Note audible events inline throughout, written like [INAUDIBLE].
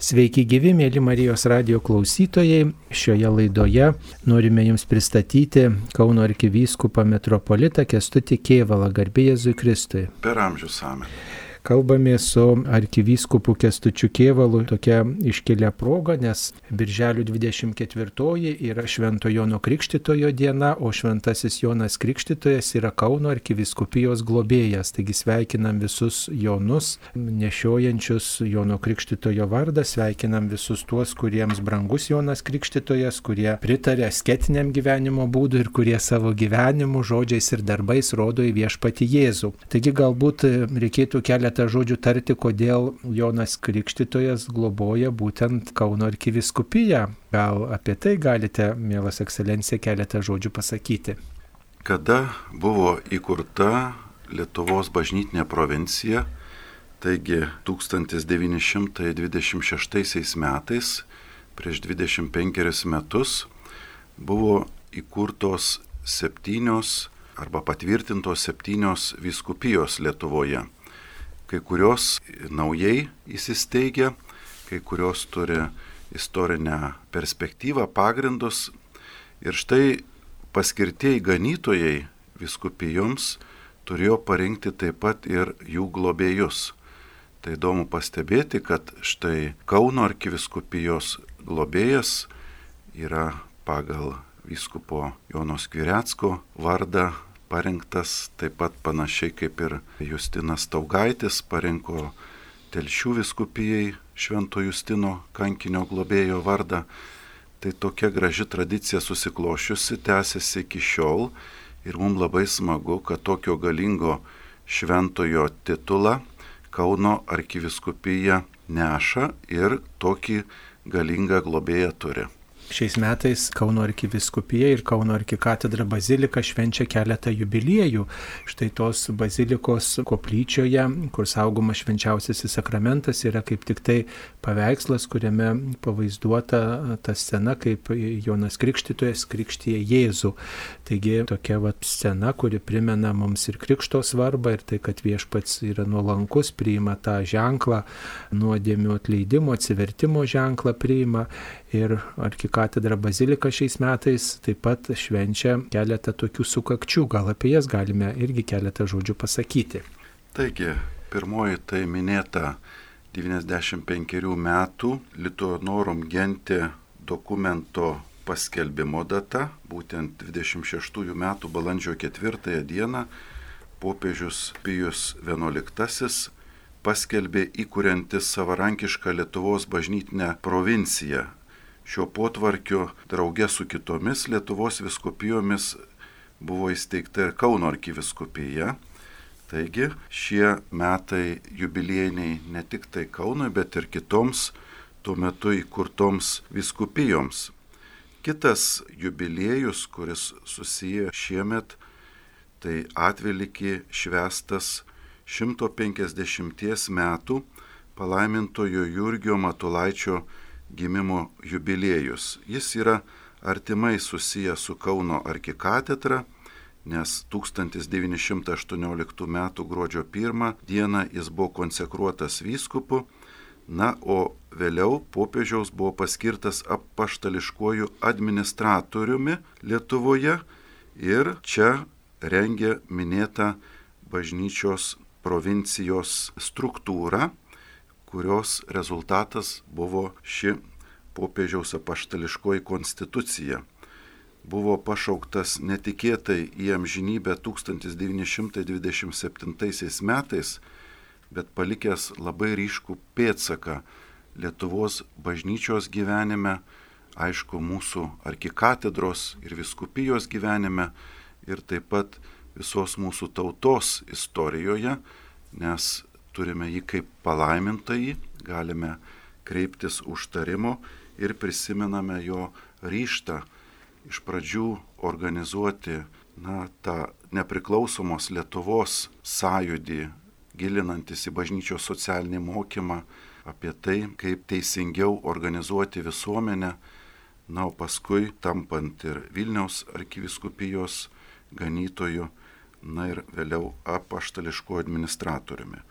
Sveiki gyvi, mėly Marijos radio klausytojai. Šioje laidoje norime Jums pristatyti Kauno arkivyskupą metropolitą Kestutį Kievalą, garbė Jėzui Kristui. Per amžius amen. Kalbame su arkivyskupu Kestučiu Kievalu tokia iškelia proga, nes Birželio 24 yra Švento Jono Krikštitojo diena, o Šventasis Jonas Krikštitojas yra Kauno arkiviskupijos globėjas. Taigi sveikinam visus Jonus, nešiojančius Jono Krikštitojo vardą, sveikinam visus tuos, kuriems brangus Jonas Krikštitojas, kurie pritarė sketiniam gyvenimo būdui ir kurie savo gyvenimu, žodžiais ir darbais rodo į viešpati Jėzų. Taigi galbūt reikėtų keletą keletą žodžių tarti, kodėl Jonas Krikštytojas globoja būtent Kauno arkiviskupiją. Gal apie tai galite, mielas ekscelencija, keletą žodžių pasakyti. Kada buvo įkurta Lietuvos bažnytinė provincija, taigi 1926 metais, prieš 25 metus, buvo įkurtos septynios arba patvirtintos septynios viskupijos Lietuvoje kai kurios naujai įsisteigia, kai kurios turi istorinę perspektyvą, pagrindus. Ir štai paskirtieji ganytojai viskupijoms turėjo parinkti taip pat ir jų globėjus. Tai įdomu pastebėti, kad štai Kauno arkiviskupijos globėjas yra pagal vyskupo Jonos Kviretsko vardą parinktas taip pat panašiai kaip ir Justinas Taugaitis parinko Telšių viskupijai Švento Justino kankinio globėjo vardą. Tai tokia graži tradicija susiklošiusi, tęsiasi iki šiol ir mums labai smagu, kad tokio galingo šventojo titulą Kauno arkiviskupija neša ir tokį galingą globėją turi. Šiais metais Kauno arkiviskupija ir Kauno arkikatedra bazilika švenčia keletą jubiliejų. Štai tos bazilikos koplyčioje, kur saugomas švenčiausiasis sakramentas, yra kaip tik tai paveikslas, kuriame pavaizduota ta scena, kaip Jonas Krikštytojas krikštyje Jėzų. Taigi tokia vat scena, kuri primena mums ir krikšto svarbą, ir tai, kad viešpats yra nuolankus, priima tą ženklą, nuodėmių atleidimo, atsivertimo ženklą priima. Ir arkikatedra bazilika šiais metais taip pat švenčia keletą tokių sukakčių, gal apie jas galime irgi keletą žodžių pasakyti. Taigi, pirmoji tai minėta 95 metų Lituanorum genti dokumento paskelbimo data, būtent 26 metų balandžio 4 dieną popiežius Pijus XI paskelbė įkuriantis savarankišką Lietuvos bažnytinę provinciją Šio potvarkio draugė su kitomis Lietuvos viskupijomis buvo įsteigta ir Kauno arkiviskupija. Taigi šie metai jubiliejiniai ne tik tai Kaunui, bet ir kitoms tuo metu įkurtoms viskupijoms. Kitas jubiliejus, kuris susiję šiemet, tai atvelikį švestas 150 metų palaimintojo Jurgio Matulaičio gimimo jubiliejus. Jis yra artimai susijęs su Kauno arkikatedra, nes 1918 m. gruodžio 1 dieną jis buvo konsekruotas vyskupu, na, o vėliau popiežiaus buvo paskirtas apaštališkuoju administratoriumi Lietuvoje ir čia rengė minėtą bažnyčios provincijos struktūrą, kurios rezultatas buvo ši popiežiaus apaštališkoji konstitucija. Buvo pašauktas netikėtai į amžinybę 1927 metais, bet palikęs labai ryškų pėtsaką Lietuvos bažnyčios gyvenime, aišku, mūsų arkikatedros ir viskupijos gyvenime ir taip pat visos mūsų tautos istorijoje, nes turime jį kaip palaimintąjį, galime kreiptis užtarimo ir prisimename jo ryštą iš pradžių organizuoti na, tą nepriklausomos Lietuvos sąjūdį, gilinantis į bažnyčios socialinį mokymą, apie tai, kaip teisingiau organizuoti visuomenę, na, o paskui tampant ir Vilniaus arkiviskupijos ganytoju, na ir vėliau apaštališko administratoriumi.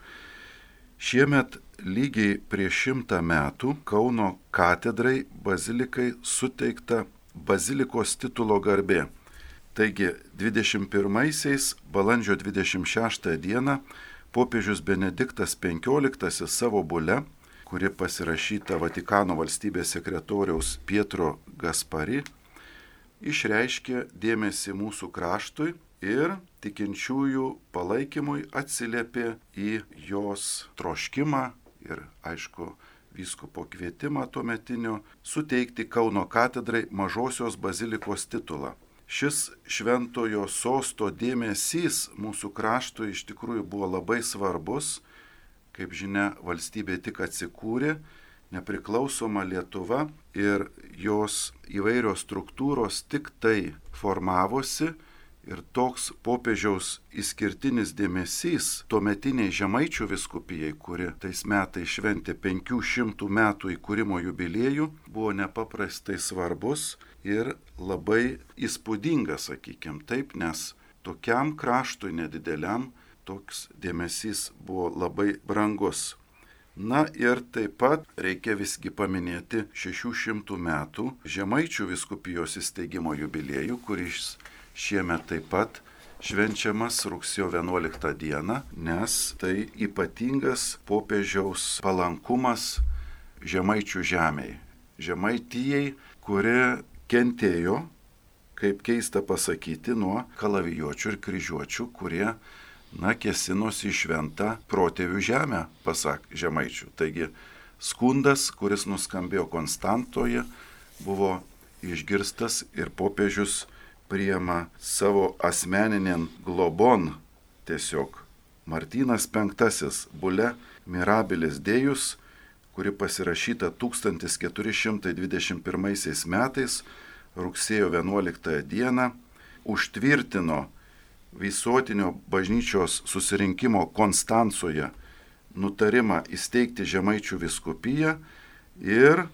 Šiemet lygiai prieš šimtą metų Kauno katedrai bazilikai suteikta bazilikos titulo garbė. Taigi 21-aisiais balandžio 26 dieną popiežius Benediktas XV savo bule, kuri pasirašyta Vatikano valstybės sekretoriaus Pietro Gaspari, išreiškė dėmesį mūsų kraštui ir tikinčiųjų palaikymui atsiliepė į jos troškimą ir, aišku, vyskupo kvietimą tuometinio suteikti Kauno katedrai mažosios bazilikos titulą. Šis šventojo sosto dėmesys mūsų kraštui iš tikrųjų buvo labai svarbus. Kaip žinia, valstybė tik atsikūrė, nepriklausoma Lietuva ir jos įvairios struktūros tik tai formavosi Ir toks popiežiaus išskirtinis dėmesys tuometiniai žemaičių viskupijai, kuri tais metais šventė 500 metų įkūrimo jubiliejų, buvo nepaprastai svarbus ir labai įspūdingas, sakykime taip, nes tokiam kraštui nedideliam toks dėmesys buvo labai brangus. Na ir taip pat reikia visgi paminėti 600 metų Žemaičių viskupijos įsteigimo jubiliejų, kuris šiemet taip pat švenčiamas rugsėjo 11 dieną, nes tai ypatingas popiežiaus palankumas žemaičių žemiai. Žemaitijai, kuri kentėjo, kaip keista pasakyti, nuo kalavijuočių ir kryžiuočių, kurie, na, kesinosi į šventą protėvių žemę, pasak žemaičių. Taigi skundas, kuris nuskambėjo Konstantoje, buvo išgirstas ir popiežius priema savo asmeninian globon tiesiog. Martynas V bule Mirabilis Dėjus, kuri pasirašyta 1421 metais rugsėjo 11 dieną, užtvirtino visuotinio bažnyčios susirinkimo Konstancoje nutarimą įsteigti Žemaičių viskupiją ir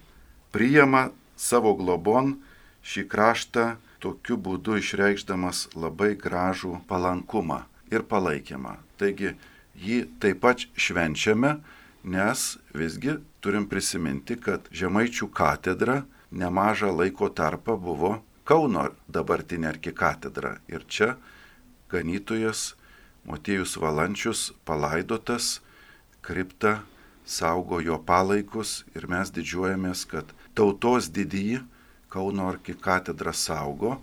priima savo globon šį kraštą tokiu būdu išreikšdamas labai gražų palankumą ir palaikymą. Taigi jį taip pat švenčiame, nes visgi turim prisiminti, kad Žemaičių katedra nemažą laiko tarpą buvo Kauno dabartinė arkikatedra. Ir čia ganytojas Motiejus Valančius palaidotas, kripta saugo jo palaikus ir mes didžiuojamės, kad tautos didįjį Kauno arkikatedra saugo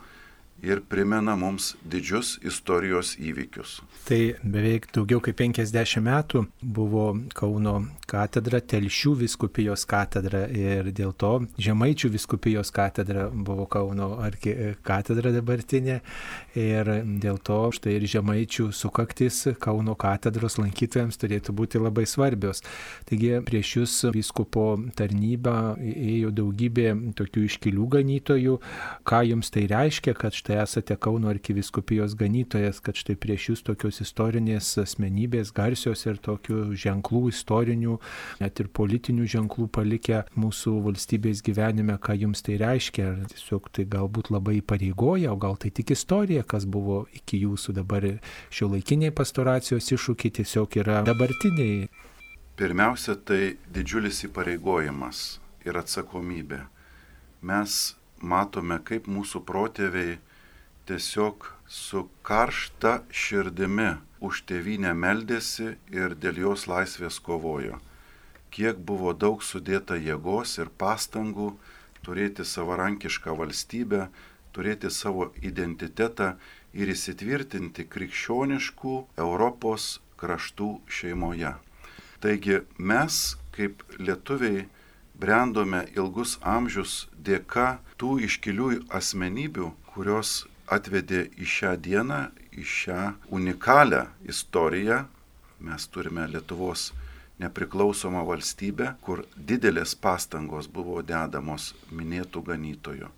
ir primena mums didžius istorijos įvykius. Tai beveik daugiau kaip 50 metų buvo Kauno katedra, Telšių viskupijos katedra ir dėl to Žemaičių viskupijos katedra buvo Kauno katedra dabartinė ir dėl to štai ir Žemaičių sukaktis Kauno katedros lankytojams turėtų būti labai svarbios. Taigi prieš jūs viskupo tarnybą ėjo daugybė tokių iškilių ganytojų. Ką jums tai reiškia, kad štai esate Kauno arkiviskupijos ganytojas, kad štai prieš jūs tokios istorinės asmenybės, garsios ir tokių ženklų istorinių net ir politinių ženklų palikę mūsų valstybės gyvenime, ką jums tai reiškia, ar tiesiog tai galbūt labai pareigoja, o gal tai tik istorija, kas buvo iki jūsų dabar šio laikiniai pastoracijos iššūkiai tiesiog yra dabartiniai. Pirmiausia, tai didžiulis įpareigojimas ir atsakomybė. Mes matome, kaip mūsų protėviai tiesiog su karšta širdimi už tėvynę meldėsi ir dėl jos laisvės kovojo kiek buvo daug sudėta jėgos ir pastangų turėti savarankišką valstybę, turėti savo identitetą ir įsitvirtinti krikščioniškų Europos kraštų šeimoje. Taigi mes, kaip lietuviai, brendome ilgus amžius dėka tų iškilių asmenybių, kurios atvedė į šią dieną, į šią unikalią istoriją. Mes turime Lietuvos nepriklausomą valstybę, kur didelės pastangos buvo dedamos minėtų ganytojų.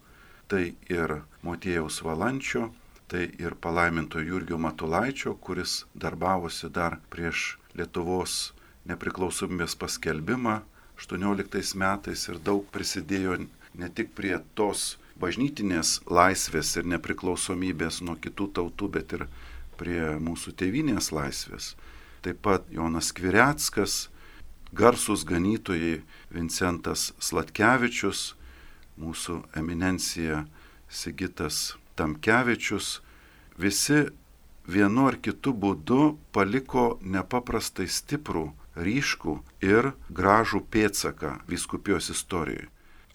Tai ir Motiejaus Valančio, tai ir palaiminto Jurgio Matulaičio, kuris darbavosi dar prieš Lietuvos nepriklausomybės paskelbimą 18 metais ir daug prisidėjo ne tik prie tos bažnytinės laisvės ir nepriklausomybės nuo kitų tautų, bet ir prie mūsų tėvinės laisvės taip pat Jonas Kvireckas, garsus ganytojai Vincentas Slatkevičius, mūsų eminencija Sigitas Tamkevičius, visi vienu ar kitu būdu paliko nepaprastai stiprų, ryškų ir gražų pėtsaką viskupijos istorijoje.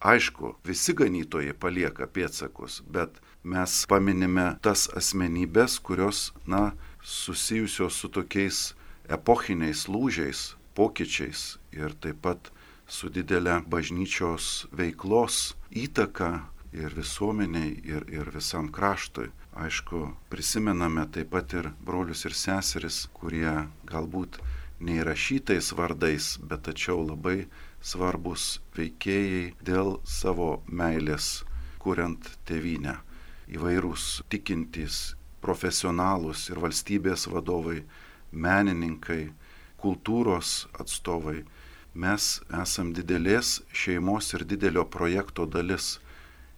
Aišku, visi ganytojai palieka pėtsakus, bet mes paminime tas asmenybės, kurios, na, susijusios su tokiais epochiniais lūžiais, pokyčiais ir taip pat su didelė bažnyčios veiklos įtaka ir visuomeniai, ir, ir visam kraštui. Aišku, prisimename taip pat ir brolius ir seseris, kurie galbūt neįrašytais vardais, bet tačiau labai svarbus veikėjai dėl savo meilės, kuriant tėvynę. Įvairūs tikintys, profesionalūs ir valstybės vadovai, menininkai, kultūros atstovai. Mes esam didelės šeimos ir didelio projekto dalis.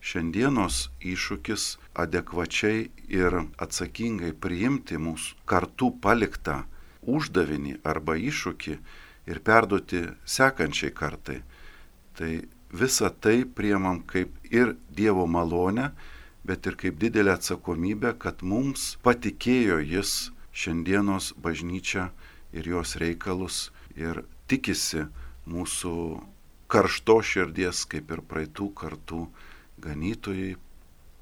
Šiandienos iššūkis adekvačiai ir atsakingai priimti mūsų kartu paliktą uždavinį arba iššūkį ir perduoti sekančiai kartai. Tai visą tai priemam kaip ir Dievo malonę, bet ir kaip didelę atsakomybę, kad mums patikėjo Jis šiandienos bažnyčią ir jos reikalus ir tikisi mūsų karšto širdies, kaip ir praeitų kartų ganytojai,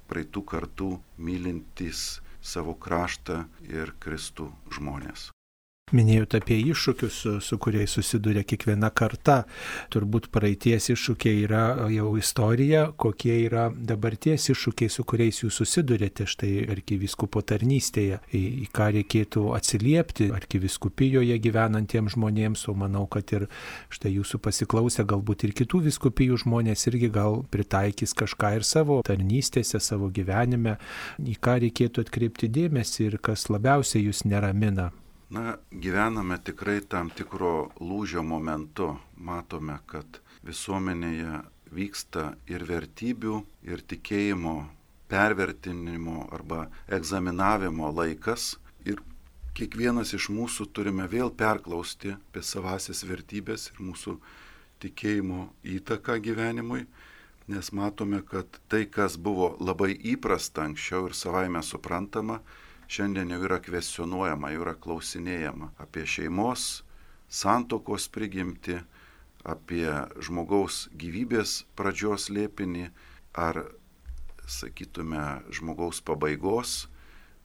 praeitų kartų mylintys savo kraštą ir Kristų žmonės. Minėjote apie iššūkius, su, su kuriais susiduria kiekviena karta. Turbūt praeities iššūkiai yra jau istorija, kokie yra dabarties iššūkiai, su kuriais jūs susidurėte štai arkiviskupo tarnystėje, į, į ką reikėtų atsiliepti arkiviskupijoje gyvenantiems žmonėms, o manau, kad ir štai jūsų pasiklausę galbūt ir kitų viskupijų žmonės irgi gal pritaikys kažką ir savo tarnystėse, savo gyvenime, į ką reikėtų atkreipti dėmesį ir kas labiausiai jūs neramina. Na, gyvename tikrai tam tikro lūžio momentu. Matome, kad visuomenėje vyksta ir vertybių, ir tikėjimo pervertinimo arba egzaminavimo laikas. Ir kiekvienas iš mūsų turime vėl perklausti apie savasis vertybės ir mūsų tikėjimo įtaką gyvenimui, nes matome, kad tai, kas buvo labai įprasta anksčiau ir savaime suprantama, šiandien jau yra kvestionuojama, jau yra klausinėjama apie šeimos, santokos prigimti, apie žmogaus gyvybės pradžios liepinį ar, sakytume, žmogaus pabaigos,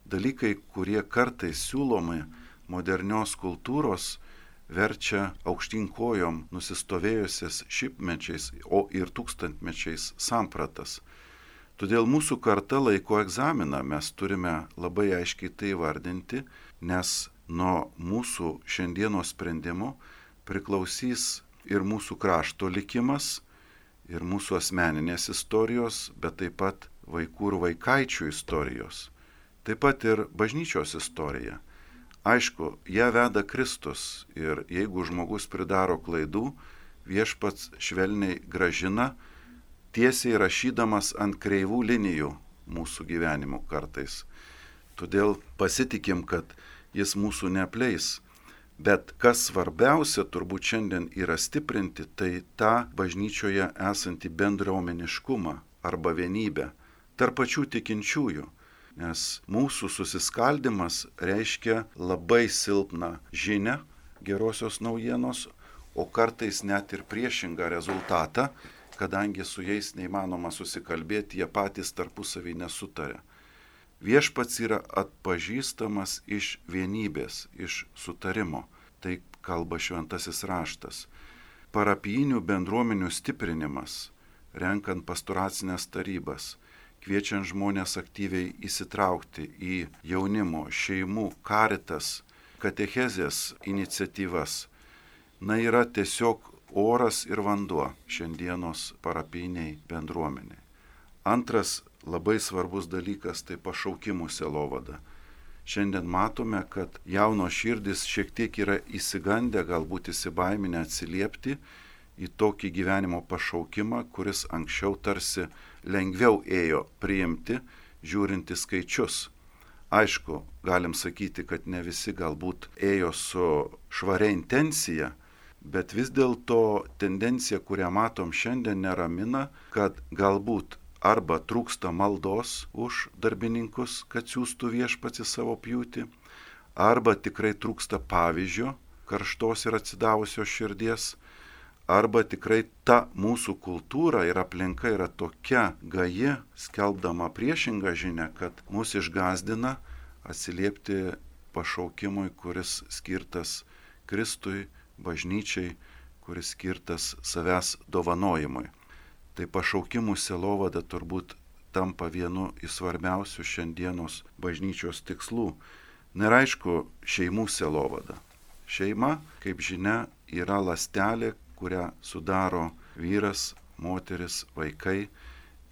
dalykai, kurie kartais siūlomi modernios kultūros, verčia aukštinkojom nusistovėjusias šimtmečiais, o ir tūkstantmečiais sampratas. Todėl mūsų karta laiko egzaminą, mes turime labai aiškiai tai vardinti, nes nuo mūsų šiandieno sprendimo priklausys ir mūsų krašto likimas, ir mūsų asmeninės istorijos, bet taip pat vaikų ir vaikaičių istorijos, taip pat ir bažnyčios istorija. Aišku, ją veda Kristus ir jeigu žmogus pridaro klaidų, viešpats švelniai gražina, tiesiai rašydamas ant kreivų linijų mūsų gyvenimų kartais. Todėl pasitikim, kad jis mūsų neapleis. Bet kas svarbiausia turbūt šiandien yra stiprinti, tai tą bažnyčioje esantį bendruomeniškumą arba vienybę tarp pačių tikinčiųjų. Nes mūsų susiskaldimas reiškia labai silpną žinę gerosios naujienos, o kartais net ir priešingą rezultatą, kadangi su jais neįmanoma susikalbėti, jie patys tarpusavį nesutarė. Viešpats yra atpažįstamas iš vienybės, iš sutarimo, tai kalba šventasis raštas. Parapijinių bendruomenių stiprinimas, renkant pastoracinės tarybas, kviečiant žmonės aktyviai įsitraukti į jaunimo, šeimų, karitas, katechezės iniciatyvas, na yra tiesiog oras ir vanduo šiandienos parapiniai bendruomeniai. Antras labai svarbus dalykas tai pašaukimų selovada. Šiandien matome, kad jauno širdis šiek tiek yra įsigandę, galbūt įsibaiminę atsiliepti į tokį gyvenimo pašaukimą, kuris anksčiau tarsi lengviau ėjo priimti, žiūrinti skaičius. Aišku, galim sakyti, kad ne visi galbūt ėjo su švaria intencija, Bet vis dėlto tendencija, kurią matom šiandien, neramina, kad galbūt arba trūksta maldos už darbininkus, kad siūstų viešpats į savo pjūtį, arba tikrai trūksta pavyzdžio, karštos ir atsidavusios širdies, arba tikrai ta mūsų kultūra ir aplinka yra tokia gaji, skelbdama priešingą žinę, kad mus išgazdina atsiliepti pašaukimui, kuris skirtas Kristui, bažnyčiai, kuris skirtas savęs dovanojimui. Tai pašaukimų selovada turbūt tampa vienu iš svarbiausių šiandienos bažnyčios tikslų. Ir aišku, šeimų selovada. Šeima, kaip žinia, yra lastelė, kurią sudaro vyras, moteris, vaikai.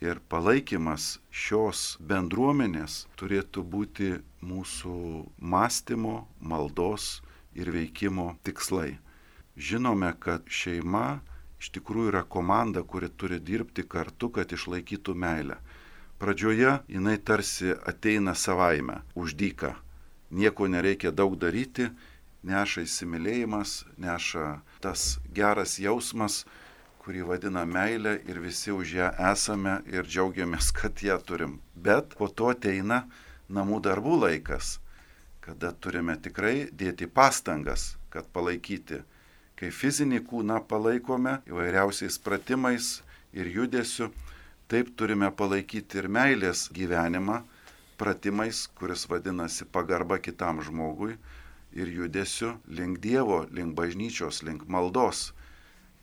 Ir palaikymas šios bendruomenės turėtų būti mūsų mąstymo, maldos ir veikimo tikslai. Žinome, kad šeima iš tikrųjų yra komanda, kuri turi dirbti kartu, kad išlaikytų meilę. Pradžioje jinai tarsi ateina savaime, uždyka. Nieko nereikia daug daryti, neša įsimylėjimas, neša tas geras jausmas, kurį vadina meilė ir visi už ją esame ir džiaugiamės, kad ją turim. Bet po to ateina namų darbų laikas, kada turime tikrai dėti pastangas, kad palaikyti kai fizinį kūną palaikome įvairiausiais pratimais ir judesiu, taip turime palaikyti ir meilės gyvenimą pratimais, kuris vadinasi pagarba kitam žmogui ir judesiu link Dievo, link bažnyčios, link maldos.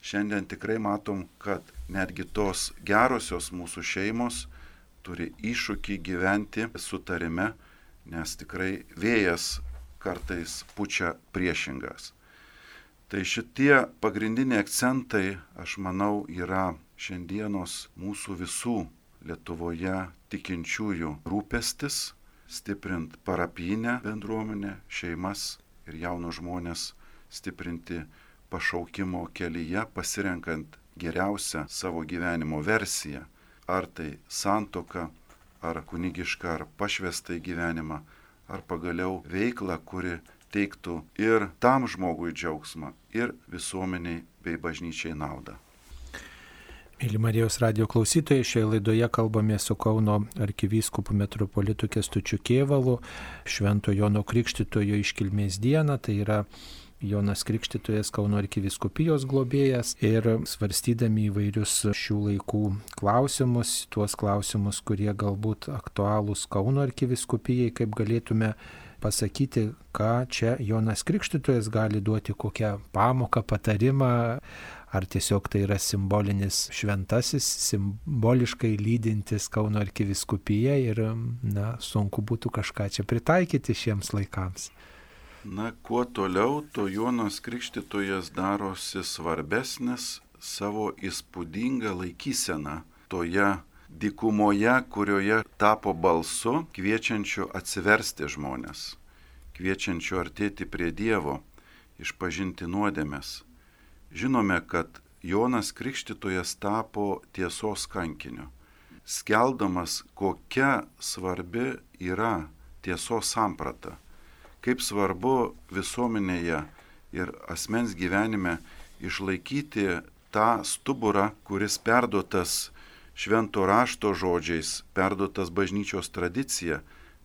Šiandien tikrai matom, kad netgi tos gerosios mūsų šeimos turi iššūkį gyventi sutarime, nes tikrai vėjas kartais pučia priešingas. Tai šitie pagrindiniai akcentai, aš manau, yra šiandienos mūsų visų Lietuvoje tikinčiųjų rūpestis, stiprint parapinę bendruomenę, šeimas ir jaunus žmonės, stiprinti pašaukimo kelyje, pasirenkant geriausią savo gyvenimo versiją. Ar tai santoka, ar kunigiška, ar pašvestai gyvenimą, ar pagaliau veikla, kuri teiktų ir tam žmogui džiaugsmą, ir visuomeniai bei bažnyčiai naudą. Mėly Marijos radio klausytojai, šioje laidoje kalbame su Kauno arkivyskupu metropolitu Kestučiu Kievalu, Švento Jono Krikštitojo iškilmės dieną, tai yra Jonas Krikštytojas Kauno arkiviskupijos globėjas ir svarstydami įvairius šių laikų klausimus, tuos klausimus, kurie galbūt aktualūs Kauno arkiviskupijai, kaip galėtume pasakyti, ką čia Jonas Krikštytojas gali duoti, kokią pamoką, patarimą, ar tiesiog tai yra simbolinis šventasis, simboliškai lydintis Kauno arkiviskupiją ir, na, sunku būtų kažką čia pritaikyti šiems laikams. Na, kuo toliau, to Jonas Krikštytojas darosi svarbesnis savo įspūdingą laikyseną toje dikumoje, kurioje tapo balsu, kviečiančiu atsiversti žmonės, kviečiančiu artėti prie Dievo, išpažinti nuodėmės. Žinome, kad Jonas Krikštytojas tapo tiesos kankiniu, skeldamas, kokia svarbi yra tiesos samprata, kaip svarbu visuomenėje ir asmens gyvenime išlaikyti tą stuburą, kuris perduotas švento rašto žodžiais perduotas bažnyčios tradicija,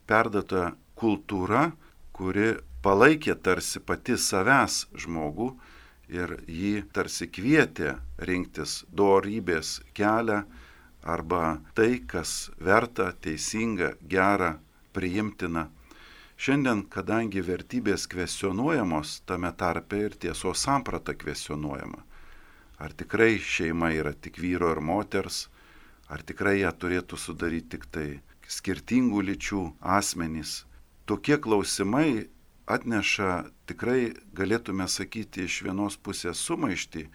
perduota kultūra, kuri palaikė tarsi pati savęs žmogų ir jį tarsi kvietė rinktis dorybės kelią arba tai, kas verta, teisinga, gera, priimtina. Šiandien, kadangi vertybės kvesionuojamos, tame tarpe ir tiesos samprata kvesionuojama. Ar tikrai šeima yra tik vyro ir moters, Ar tikrai ją turėtų sudaryti tik tai skirtingų lyčių asmenys? Tokie klausimai atneša tikrai, galėtume sakyti, iš vienos pusės sumaišti,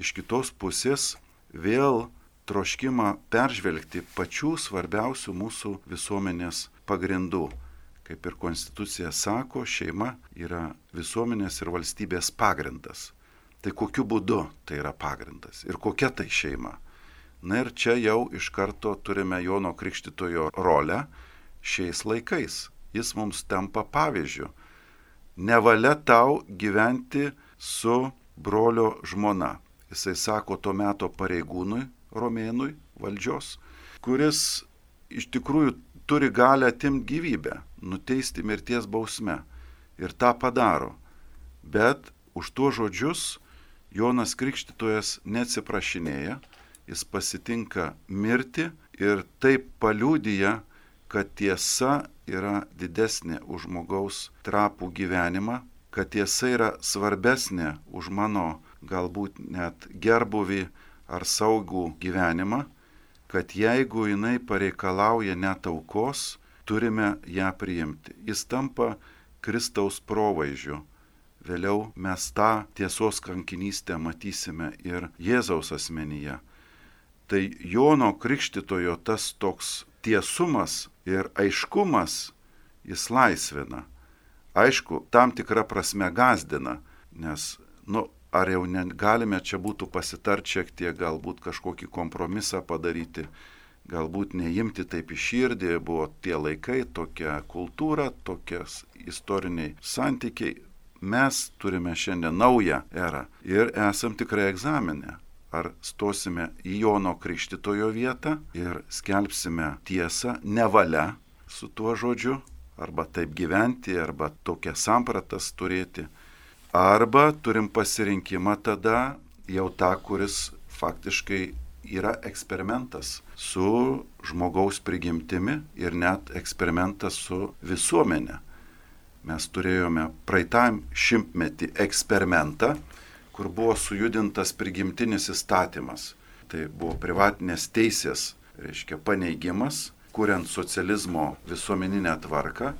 iš kitos pusės vėl troškimą peržvelgti pačių svarbiausių mūsų visuomenės pagrindų. Kaip ir konstitucija sako, šeima yra visuomenės ir valstybės pagrindas. Tai kokiu būdu tai yra pagrindas ir kokia tai šeima? Na ir čia jau iš karto turime Jono Krikštitojo rolę šiais laikais. Jis mums tampa pavyzdžių. Nevalia tau gyventi su brolio žmona. Jisai sako to meto pareigūnui, romėnui valdžios, kuris iš tikrųjų turi galę atimti gyvybę, nuteisti mirties bausme. Ir tą padaro. Bet už tuos žodžius Jonas Krikštytojas neatsiprašinėja, jis pasitinka mirti ir taip paliūdija, kad tiesa yra didesnė už žmogaus trapų gyvenimą, kad tiesa yra svarbesnė už mano galbūt net gerbuvį ar saugų gyvenimą, kad jeigu jinai pareikalauja net aukos, turime ją priimti. Jis tampa Kristaus provaizdžiu. Vėliau mes tą tiesos kankinystę matysime ir Jėzaus asmenyje. Tai Jono Krikštitojo tas toks tiesumas ir aiškumas jis laisvina. Aišku, tam tikrą prasme gazdina, nes, nu, ar jau galime čia būtų pasitart šiek tiek, galbūt kažkokį kompromisą padaryti, galbūt neimti taip į širdį, buvo tie laikai, tokia kultūra, tokias istoriniai santykiai. Mes turime šiandien naują erą ir esam tikrai egzaminę. Ar stosime į Jono Krikštitojo vietą ir skelbsime tiesą, nevalia su tuo žodžiu, arba taip gyventi, arba tokias sampratas turėti, Arba turim pasirinkimą tada jau tą, kuris faktiškai yra eksperimentas su žmogaus prigimtimi ir net eksperimentas su visuomenė. Mes turėjome praeitam šimtmetį eksperimentą, kur buvo sujudintas prigimtinis įstatymas. Tai buvo privatinės teisės, reiškia paneigimas, kuriant socializmo visuomeninę tvarką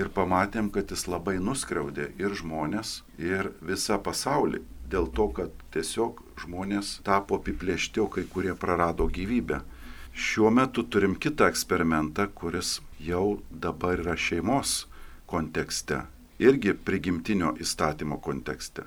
ir pamatėm, kad jis labai nuskriaudė ir žmonės, ir visą pasaulį. Dėl to, kad tiesiog žmonės tapo apiplėšti, o kai kurie prarado gyvybę. Šiuo metu turim kitą eksperimentą, kuris jau dabar yra šeimos kontekste, irgi prigimtinio įstatymo kontekste.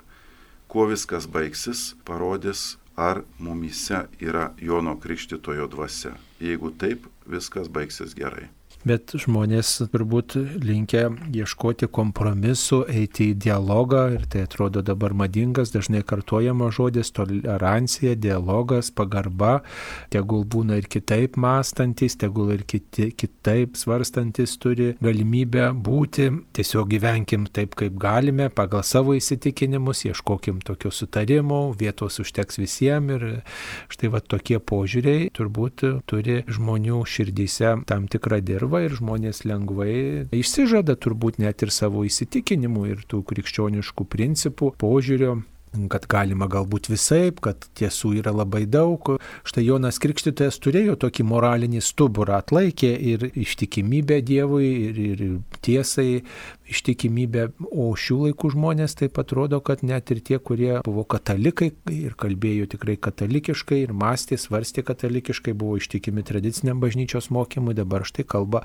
Kuo viskas baigsis, parodys, ar mumyse yra Jono Krikštitojo dvasia. Jeigu taip, viskas baigsis gerai bet žmonės turbūt linkia ieškoti kompromisų, eiti į dialogą ir tai atrodo dabar madingas, dažnai kartojamas žodis - tolerancija, dialogas, pagarba, tegul būna ir kitaip mąstantis, tegul ir kiti, kitaip svarstantis turi galimybę būti, tiesiog gyvenkim taip, kaip galime, pagal savo įsitikinimus, ieškokim tokio sutarimo, vietos užteks visiems ir štai va tokie požiūriai turbūt turi žmonių širdyse tam tikrą dirbą lengva ir žmonės lengvai išsižada turbūt net ir savo įsitikinimų ir tų krikščioniškų principų, požiūrio kad galima galbūt visaip, kad tiesų yra labai daug. Štai Jonas Krikštytojas turėjo tokį moralinį stuburą, atlaikė ir ištikimybę Dievui, ir, ir tiesai, ištikimybę, o šių laikų žmonės taip atrodo, kad net ir tie, kurie buvo katalikai ir kalbėjo tikrai katalikiškai ir mąstė, svarstė katalikiškai, buvo ištikimi tradiciniam bažnyčios mokymui, dabar štai kalba,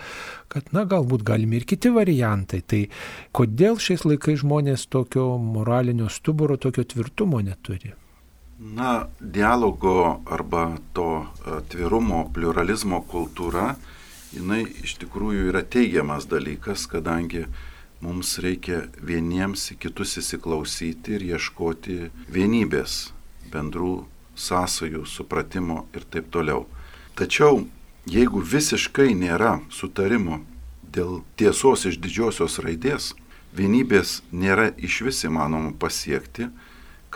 kad na galbūt galimi ir kiti variantai. Tai kodėl šiais laikais žmonės tokio moralinio stuburo, tokio tvirtumo neturi? Na, dialogo arba to atvirumo, pluralizmo kultūra, jinai iš tikrųjų yra teigiamas dalykas, kadangi mums reikia vieniems į kitus įsiklausyti ir ieškoti vienybės, bendrų sąsajų, supratimo ir taip toliau. Tačiau jeigu visiškai nėra sutarimo dėl tiesos iš didžiosios raidės, vienybės nėra iš vis įmanoma pasiekti,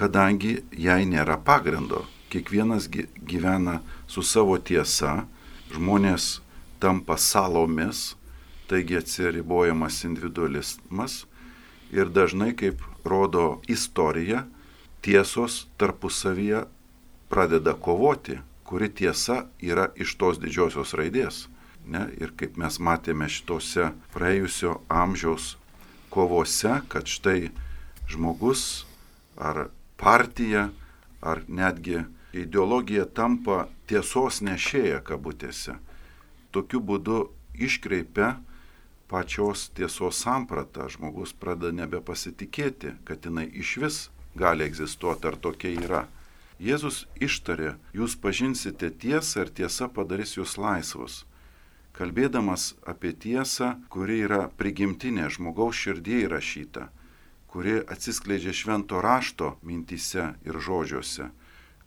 kadangi jai nėra pagrindo. Kiekvienas gyvena su savo tiesa, žmonės tampa salomis, taigi atsiribojamas individualizmas ir dažnai, kaip rodo istorija, tiesos tarpusavyje pradeda kovoti, kuri tiesa yra iš tos didžiosios raidės. Ne? Ir kaip mes matėme šitose praėjusio amžiaus kovose, kad štai žmogus ar partija ar netgi ideologija tampa tiesos nešėja kabutėse. Tokiu būdu iškreipia pačios tiesos sampratą, žmogus pradeda nebepasitikėti, kad jinai iš vis gali egzistuoti ar tokia yra. Jėzus ištarė, jūs pažinsite tiesą ir tiesa padarys jūs laisvus. Kalbėdamas apie tiesą, kuri yra prigimtinė žmogaus širdie įrašyta, kuri atsiskleidžia švento rašto mintise ir žodžiuose,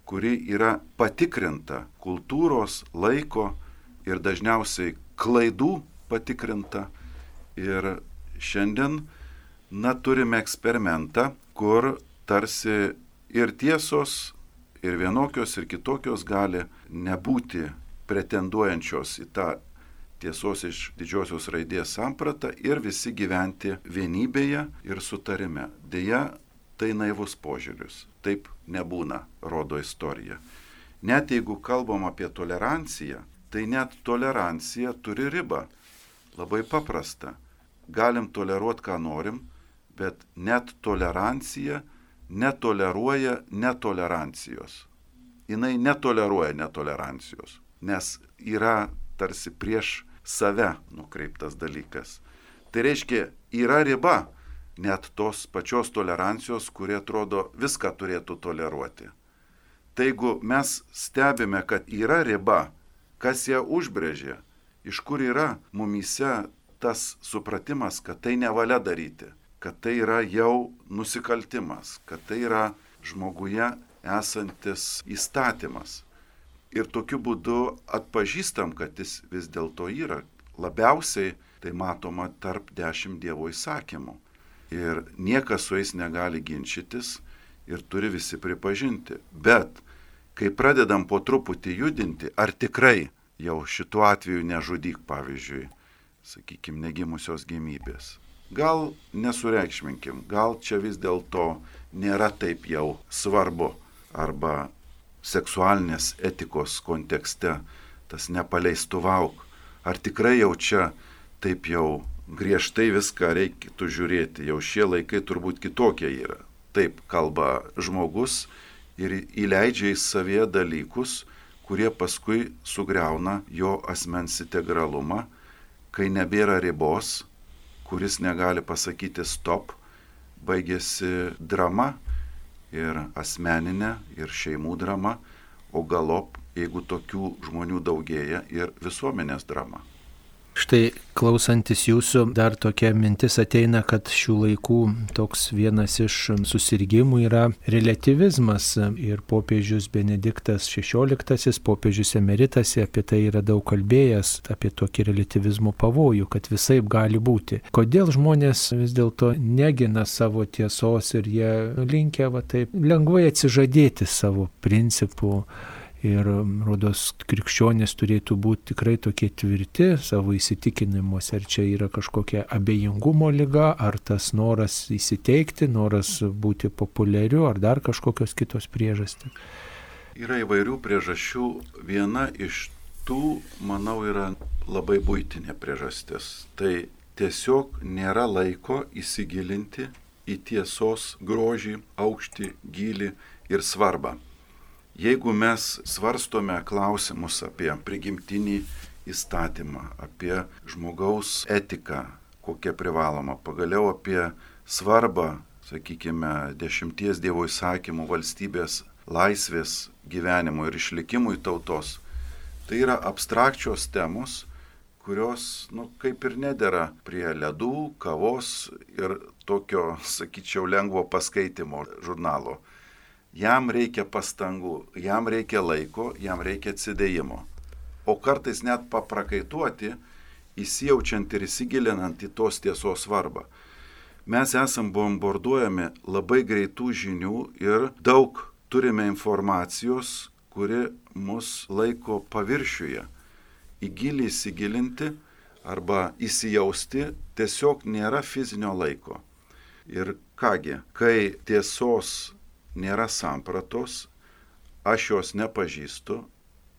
kuri yra patikrinta kultūros, laiko ir dažniausiai klaidų patikrinta. Ir šiandien, na, turime eksperimentą, kur tarsi ir tiesos, ir vienokios, ir kitokios gali nebūti pretenduojančios į tą tiesos iš didžiosios raidės sampratą ir visi gyventi vienybėje ir sutarime. Deja, tai naivus požiūris. Taip nebūna, rodo istorija. Net jeigu kalbam apie toleranciją, tai net tolerancija turi ribą. Labai paprasta. Galim toleruoti, ką norim, bet net tolerancija netoleruoja netolerancijos. Jis netoleruoja netolerancijos, nes yra tarsi prieš save nukreiptas dalykas. Tai reiškia, yra riba net tos pačios tolerancijos, kurie atrodo viską turėtų toleruoti. Tai jeigu mes stebime, kad yra riba, kas ją užbrėžė, iš kur yra mumyse tas supratimas, kad tai nevalia daryti, kad tai yra jau nusikaltimas, kad tai yra žmoguje esantis įstatymas. Ir tokiu būdu atpažįstam, kad jis vis dėlto yra. Labiausiai tai matoma tarp dešimt Dievo įsakymų. Ir niekas su jais negali ginčytis ir turi visi pripažinti. Bet kai pradedam po truputį judinti, ar tikrai jau šituo atveju nežudyk, pavyzdžiui, sakykime, negimusios gimybės. Gal nesureikšminkim, gal čia vis dėlto nėra taip jau svarbu. Arba seksualinės etikos kontekste tas nepaleistuvauk. Ar tikrai jau čia taip jau griežtai viską reikėtų žiūrėti, jau šie laikai turbūt kitokie yra. Taip kalba žmogus ir įleidžia į savyje dalykus, kurie paskui sugriauna jo asmens integralumą, kai nebėra ribos, kuris negali pasakyti stop, baigėsi drama ir asmeninė, ir šeimų drama, o galop, jeigu tokių žmonių daugėja, ir visuomenės drama. Štai klausantis jūsų dar tokia mintis ateina, kad šių laikų toks vienas iš susirgymų yra relativizmas ir popiežius Benediktas XVI, popiežius emeritas apie tai yra daug kalbėjęs, apie tokį relativizmo pavojų, kad visai gali būti. Kodėl žmonės vis dėlto negina savo tiesos ir jie linkia va taip lengvai atsižadėti savo principų Ir, rodos, krikščionės turėtų būti tikrai tokie tvirti savo įsitikinimuose, ar čia yra kažkokia abejingumo lyga, ar tas noras įsiteikti, noras būti populiariu, ar dar kažkokios kitos priežastys. Yra įvairių priežasčių. Viena iš tų, manau, yra labai būtinė priežastis. Tai tiesiog nėra laiko įsigilinti į tiesos grožį, aukštį, gilį ir svarbą. Jeigu mes svarstome klausimus apie prigimtinį įstatymą, apie žmogaus etiką, kokia privaloma, pagaliau apie svarbą, sakykime, dešimties Dievo įsakymų valstybės laisvės gyvenimo ir išlikimui tautos, tai yra abstrakčios temos, kurios, nu, kaip ir nedėra prie ledų, kavos ir tokio, sakyčiau, lengvo paskaitimo žurnalo jam reikia pastangų, jam reikia laiko, jam reikia atsidėjimo. O kartais net paprakaituoti, įsijaučiant ir įsigilinant į tos tiesos svarbą. Mes esam bombarduojami labai greitų žinių ir daug turime informacijos, kuri mus laiko paviršiuje. Į gilį įsigilinti arba įsijausti tiesiog nėra fizinio laiko. Ir kągi, kai tiesos nėra sampratos, aš jos nepažįstu,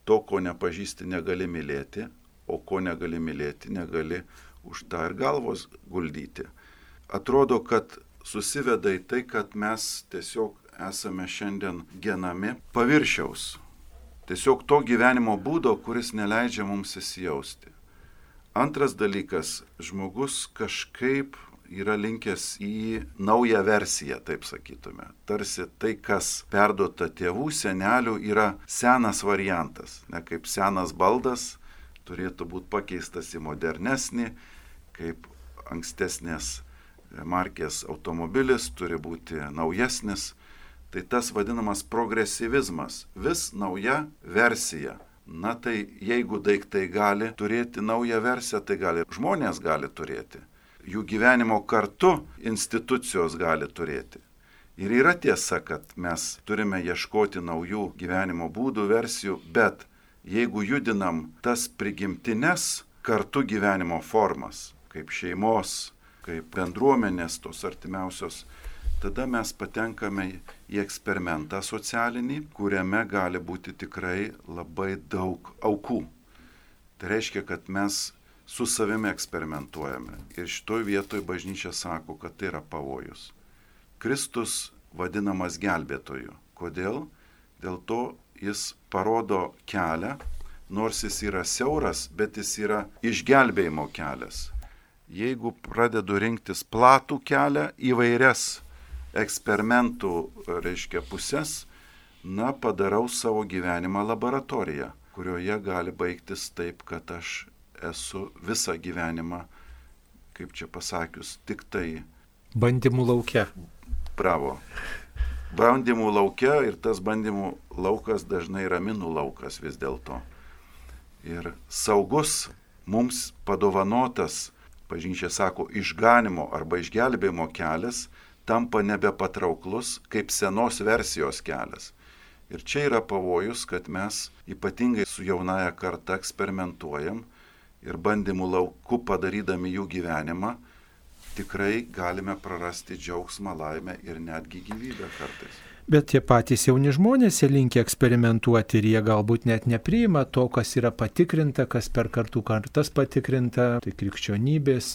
to, ko nepažįsti, negali mylėti, o ko negali mylėti, negali už tą ir galvos guldyti. Atrodo, kad susiveda į tai, kad mes tiesiog esame šiandien genami paviršiaus. Tiesiog to gyvenimo būdo, kuris neleidžia mums įsijausti. Antras dalykas, žmogus kažkaip yra linkęs į naują versiją, taip sakytume. Tarsi tai, kas perduota tėvų, senelių, yra senas variantas. Ne kaip senas baldas turėtų būti pakeistas į modernesnį, kaip ankstesnės markės automobilis, turi būti naujesnis. Tai tas vadinamas progresyvizmas, vis nauja versija. Na tai jeigu daiktai gali turėti naują versiją, tai gali žmonės gali turėti. Jų gyvenimo kartu institucijos gali turėti. Ir yra tiesa, kad mes turime ieškoti naujų gyvenimo būdų, versijų, bet jeigu judinam tas prigimtines kartu gyvenimo formas, kaip šeimos, kaip bendruomenės tos artimiausios, tada mes patenkame į eksperimentą socialinį, kuriame gali būti tikrai labai daug aukų. Tai reiškia, kad mes su savimi eksperimentuojame. Ir šitoj vietoj bažnyčia sako, kad tai yra pavojus. Kristus vadinamas gelbėtoju. Kodėl? Dėl to jis parodo kelią, nors jis yra siauras, bet jis yra išgelbėjimo kelias jeigu pradedu rinktis platų kelią įvairias eksperimentų, reiškia, pusės, na, padarau savo gyvenimą laboratoriją, kurioje gali baigtis taip, kad aš esu visą gyvenimą, kaip čia pasakius, tik tai. Bandymų laukia. Bravo. Bandymų laukia ir tas bandymų laukas dažnai yra minų laukas vis dėlto. Ir saugus mums padovanotas bažnyčia sako, išganimo arba išgelbėjimo kelias tampa nebepatrauklus kaip senos versijos kelias. Ir čia yra pavojus, kad mes ypatingai su jaunaja karta eksperimentuojam ir bandymų lauku padarydami jų gyvenimą, tikrai galime prarasti džiaugsmą, laimę ir netgi gyvybę kartais. Bet tie patys jauni žmonės jie linkia eksperimentuoti ir jie galbūt net nepriima to, kas yra patikrinta, kas per kartų kartas patikrinta, tai krikščionybės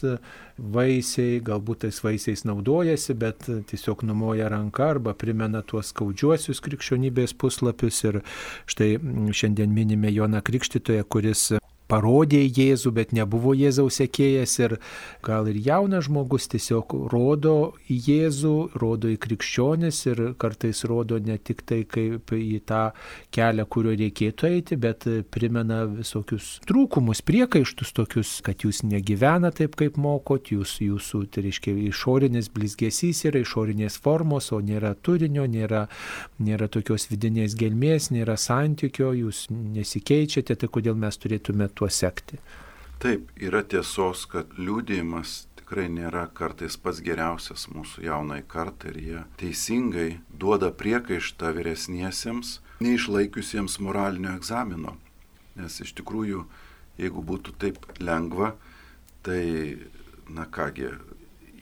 vaisiai, galbūt tais vaisiais naudojasi, bet tiesiog numoja ranką arba primena tuos skaudžiuosius krikščionybės puslapius. Ir štai šiandien minime Joną Krikštytoją, kuris parodė Jėzų, bet nebuvo Jėzaus sekėjas ir gal ir jaunas žmogus tiesiog rodo į Jėzų, rodo į krikščionis ir kartais rodo ne tik tai kaip į tą kelią, kuriuo reikėtų eiti, bet primena visokius trūkumus, priekaištus tokius, kad jūs negyvena taip, kaip mokot, jūs, jūsų, tai reiškia, išorinis blizgesys yra išorinės formos, o nėra turinio, nėra, nėra tokios vidinės gelmės, nėra santykio, jūs nesikeičiate, tai kodėl mes turėtume tuo sekti. Taip, yra tiesos, kad liūdėjimas tikrai nėra kartais pats geriausias mūsų jaunai kartai ir jie teisingai duoda priekaištą vyresniesiems, neišlaikiusiems moralinio egzamino. Nes iš tikrųjų, jeigu būtų taip lengva, tai, na kągi,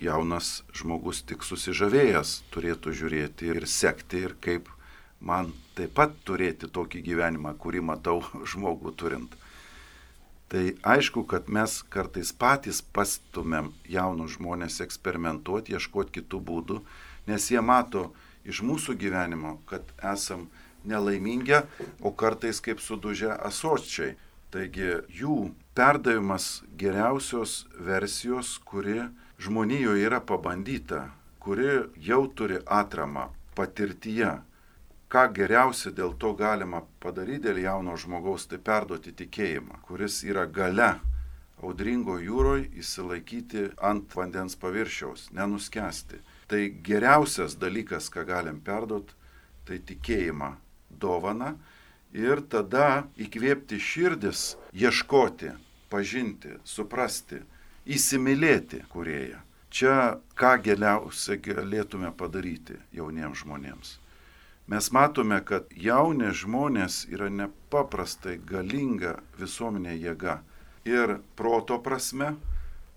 jaunas žmogus tik susižavėjęs turėtų žiūrėti ir sekti ir kaip man taip pat turėti tokį gyvenimą, kurį matau [LAUGHS] žmogų turint. Tai aišku, kad mes kartais patys pastumėm jaunus žmonės eksperimentuoti, ieškoti kitų būdų, nes jie mato iš mūsų gyvenimo, kad esam nelaimingi, o kartais kaip sudužę asočiai. Taigi jų perdavimas geriausios versijos, kuri žmonijoje yra pabandyta, kuri jau turi atramą patirtyje, ką geriausia dėl to galima padaryti dėl jauno žmogaus, tai perduoti tikėjimą, kuris yra gale audringo jūroje įsilaikyti ant vandens paviršiaus, nenuskesti. Tai geriausias dalykas, ką galim perduoti, tai tikėjimą dovana ir tada įkvėpti širdis, ieškoti, pažinti, suprasti, įsimylėti kurėją. Čia ką geriausia galėtume padaryti jauniems žmonėms mes matome, kad jauni žmonės yra nepaprastai galinga visuomenė jėga. Ir proto prasme,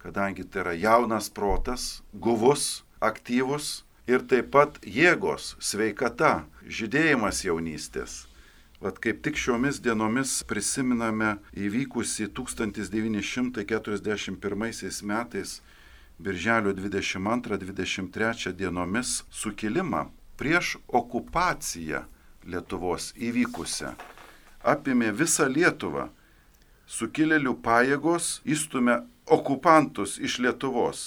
kadangi tai yra jaunas protas, guvus, aktyvus ir taip pat jėgos, sveikata, žydėjimas jaunystės. Vat kaip tik šiomis dienomis prisiminame įvykusi 1941 metais, birželio 22-23 dienomis sukilimą prieš okupaciją Lietuvos įvykusią apimė visą Lietuvą. Sukilėlių pajėgos įstumė okupantus iš Lietuvos.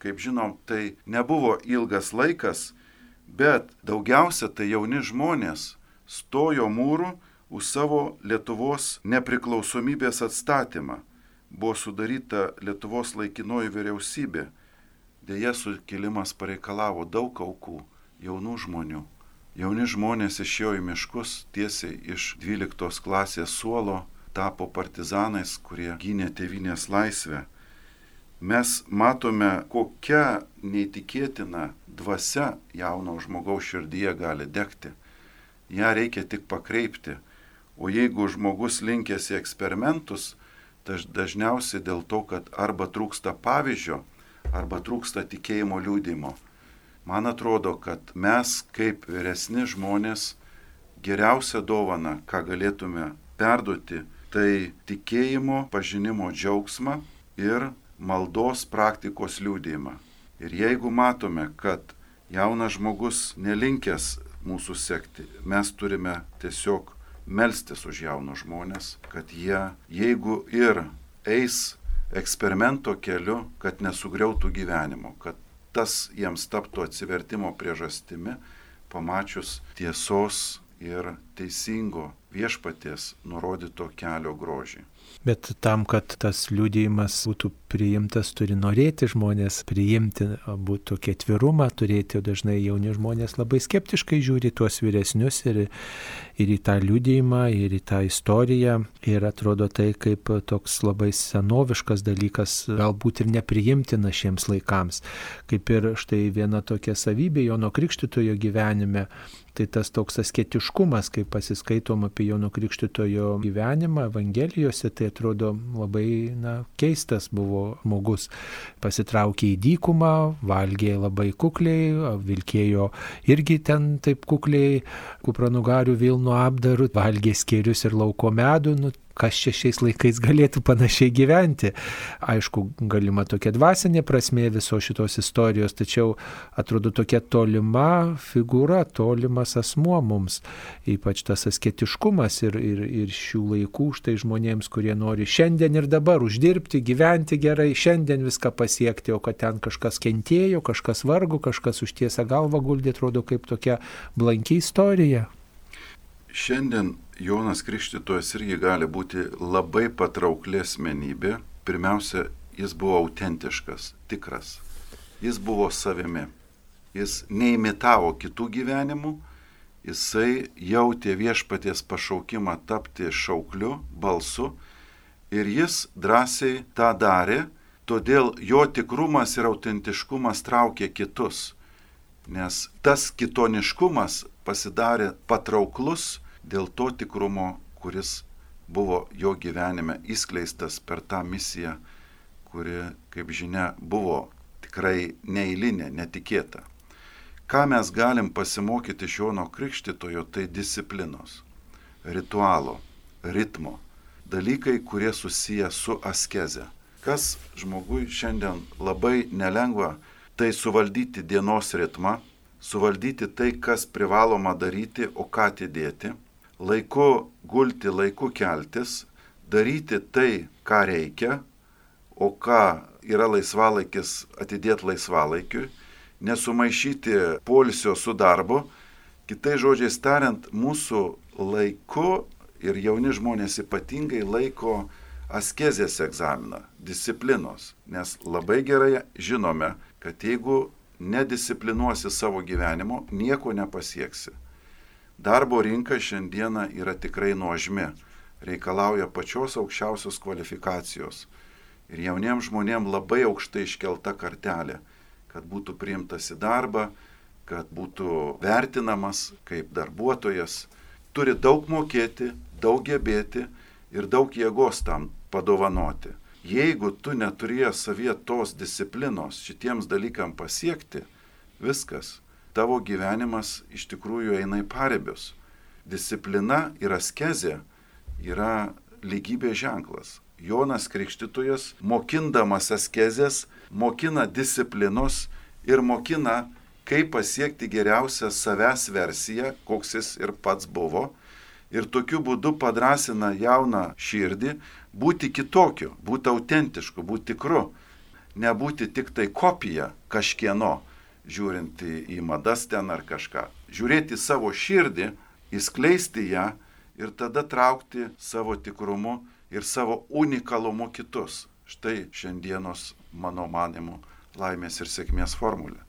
Kaip žinom, tai nebuvo ilgas laikas, bet daugiausia tai jauni žmonės stojo mūrų už savo Lietuvos nepriklausomybės atstatymą. Buvo sudaryta Lietuvos laikinoji vyriausybė Deja, sukilimas pareikalavo daug aukų, jaunų žmonių. Jauni žmonės išėjo į miškus tiesiai iš 12 klasės suolo, tapo partizanais, kurie gynė tevinės laisvę. Mes matome, kokia neįtikėtina dvasia jauno žmogaus širdyje gali degti. Ja reikia tik pakreipti. O jeigu žmogus linkęs į eksperimentus, dažniausiai dėl to, kad arba trūksta pavyzdžio, arba trūksta tikėjimo liūdimo. Man atrodo, kad mes kaip vyresni žmonės geriausią dovaną, ką galėtume perduoti, tai tikėjimo pažinimo džiaugsmą ir maldos praktikos liūdėjimą. Ir jeigu matome, kad jaunas žmogus nelinkęs mūsų sekti, mes turime tiesiog melstis už jaunus žmonės, kad jie, jeigu ir eis eksperimento keliu, kad nesugriautų gyvenimo, kad tas jiems taptų atsivertimo priežastimi, pamačius tiesos ir teisingo viešpaties nurodyto kelio grožį. Bet tam, kad tas liūdėjimas būtų priimtas, turi norėti žmonės priimti, būtų ketvirumą turėti, o dažnai jauni žmonės labai skeptiškai žiūri tuos vyresnius ir, ir į tą liūdėjimą, ir į tą istoriją. Ir atrodo tai kaip toks labai senoviškas dalykas, galbūt ir nepriimtina šiems laikams. Kaip ir štai viena tokia savybė Jono Krikštitojo gyvenime tai tas toks asketiškumas, kai pasiskaitom apie Jono Krikštitojo gyvenimą Evangelijose, tai atrodo labai na, keistas buvo žmogus. Pasitraukė į dykumą, valgė labai kukliai, vilkėjo irgi ten taip kukliai, kupranugarių Vilno apdarų, valgė skėrius ir lauko medų, nu, kas čia šiais laikais galėtų panašiai gyventi. Aišku, galima tokia dvasinė prasme viso šitos istorijos, tačiau atrodo tokia tolima figūra, tolimas asmuo mums, ypač tas asketiškumas ir, ir, ir šių laikų štai žmonėms, kurie nori šiandien ir dabar uždirbti, gyventi gerai, šiandien viską pasiekti, o kad ten kažkas kentėjo, kažkas vargo, kažkas užtiesę galvą guldė, atrodo kaip tokia blanki istorija. Šiandien Jonas Krikštytojas irgi gali būti labai patraukli asmenybė. Pirmiausia, jis buvo autentiškas, tikras. Jis buvo savimi. Jis neimitavo kitų gyvenimų, jisai jautė viešpaties pašaukimą tapti šaukliu, balsu ir jis drąsiai tą darė, todėl jo tikrumas ir autentiškumas traukė kitus, nes tas kitoniškumas pasidarė patrauklus dėl to tikrumo, kuris buvo jo gyvenime įskleistas per tą misiją, kuri, kaip žinia, buvo tikrai neįlinė, netikėta. Ką mes galim pasimokyti iš Jono Krikštitojo, tai disciplinos, ritualo, ritmo, dalykai, kurie susiję su askeze. Kas žmogui šiandien labai nelengva, tai suvaldyti dienos ritmą, suvaldyti tai, kas privaloma daryti, o ką atidėti laiku gulti, laiku keltis, daryti tai, ką reikia, o ką yra laisvalaikis atidėti laisvalaikiui, nesumaišyti polisio su darbu. Kitai žodžiais tariant, mūsų laiku ir jauni žmonės ypatingai laiko askezės egzaminą, disciplinos, nes labai gerai žinome, kad jeigu nedisciplinuosi savo gyvenimo, nieko nepasieksi. Darbo rinka šiandieną yra tikrai nuožmi, reikalauja pačios aukščiausios kvalifikacijos. Ir jauniems žmonėms labai aukštai iškelta kartelė, kad būtų priimtas į darbą, kad būtų vertinamas kaip darbuotojas, turi daug mokėti, daug gebėti ir daug jėgos tam padovanoti. Jeigu tu neturėjai savie tos disciplinos šitiems dalykam pasiekti, viskas, tavo gyvenimas iš tikrųjų eina į paribius. Disciplina ir askezė yra lygybės ženklas. Jonas Krikštytojas, mokindamas askezės, mokina disciplinos ir mokina, kaip pasiekti geriausią savęs versiją, koks jis ir pats buvo. Ir tokiu būdu padrasina jauną širdį būti kitokiu, būti autentišku, būti tikru, nebūti tik tai kopija kažkieno, žiūrint į, madas ten ar kažką. Žiūrėti savo širdį, įskleisti ją ir tada traukti savo tikrumu ir savo unikalumu kitus. Štai šiandienos, mano manimu, laimės ir sėkmės formulė.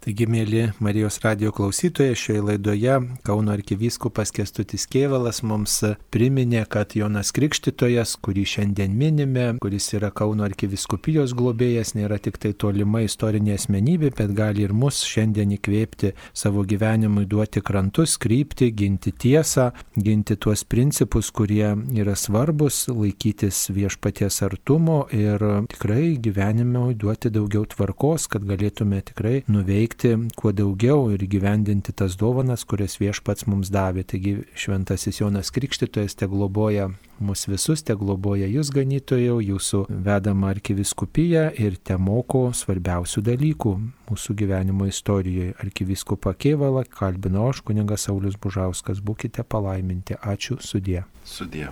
Taigi, mėly Marijos radio klausytojai, šioje laidoje Kauno arkivyskupas Kestutis Kievalas mums priminė, kad Jonas Krikštytojas, kurį šiandien minime, kuris yra Kauno arkiviskupijos globėjas, nėra tik tai tolima istorinė asmenybė, bet gali ir mus šiandien įkvėpti savo gyvenimui, duoti krantus, krypti, ginti tiesą, ginti tuos principus, kurie yra svarbus, laikytis viešpaties artumo ir tikrai gyvenimui duoti daugiau tvarkos, kad galėtume tikrai nuveikti suteikti kuo daugiau ir gyvendinti tas dovanas, kurias viešpats mums davė. Taigi šventasis Jonas Krikštytojas te globoja mus visus, te globoja jūs ganytojau, jūsų vedama arkiviskupiją ir te moko svarbiausių dalykų mūsų gyvenimo istorijoje. Arkiviskupą Kievalą kalbino aš, kuningas Saulis Bužauskas, būkite palaiminti. Ačiū sudė. Sudė.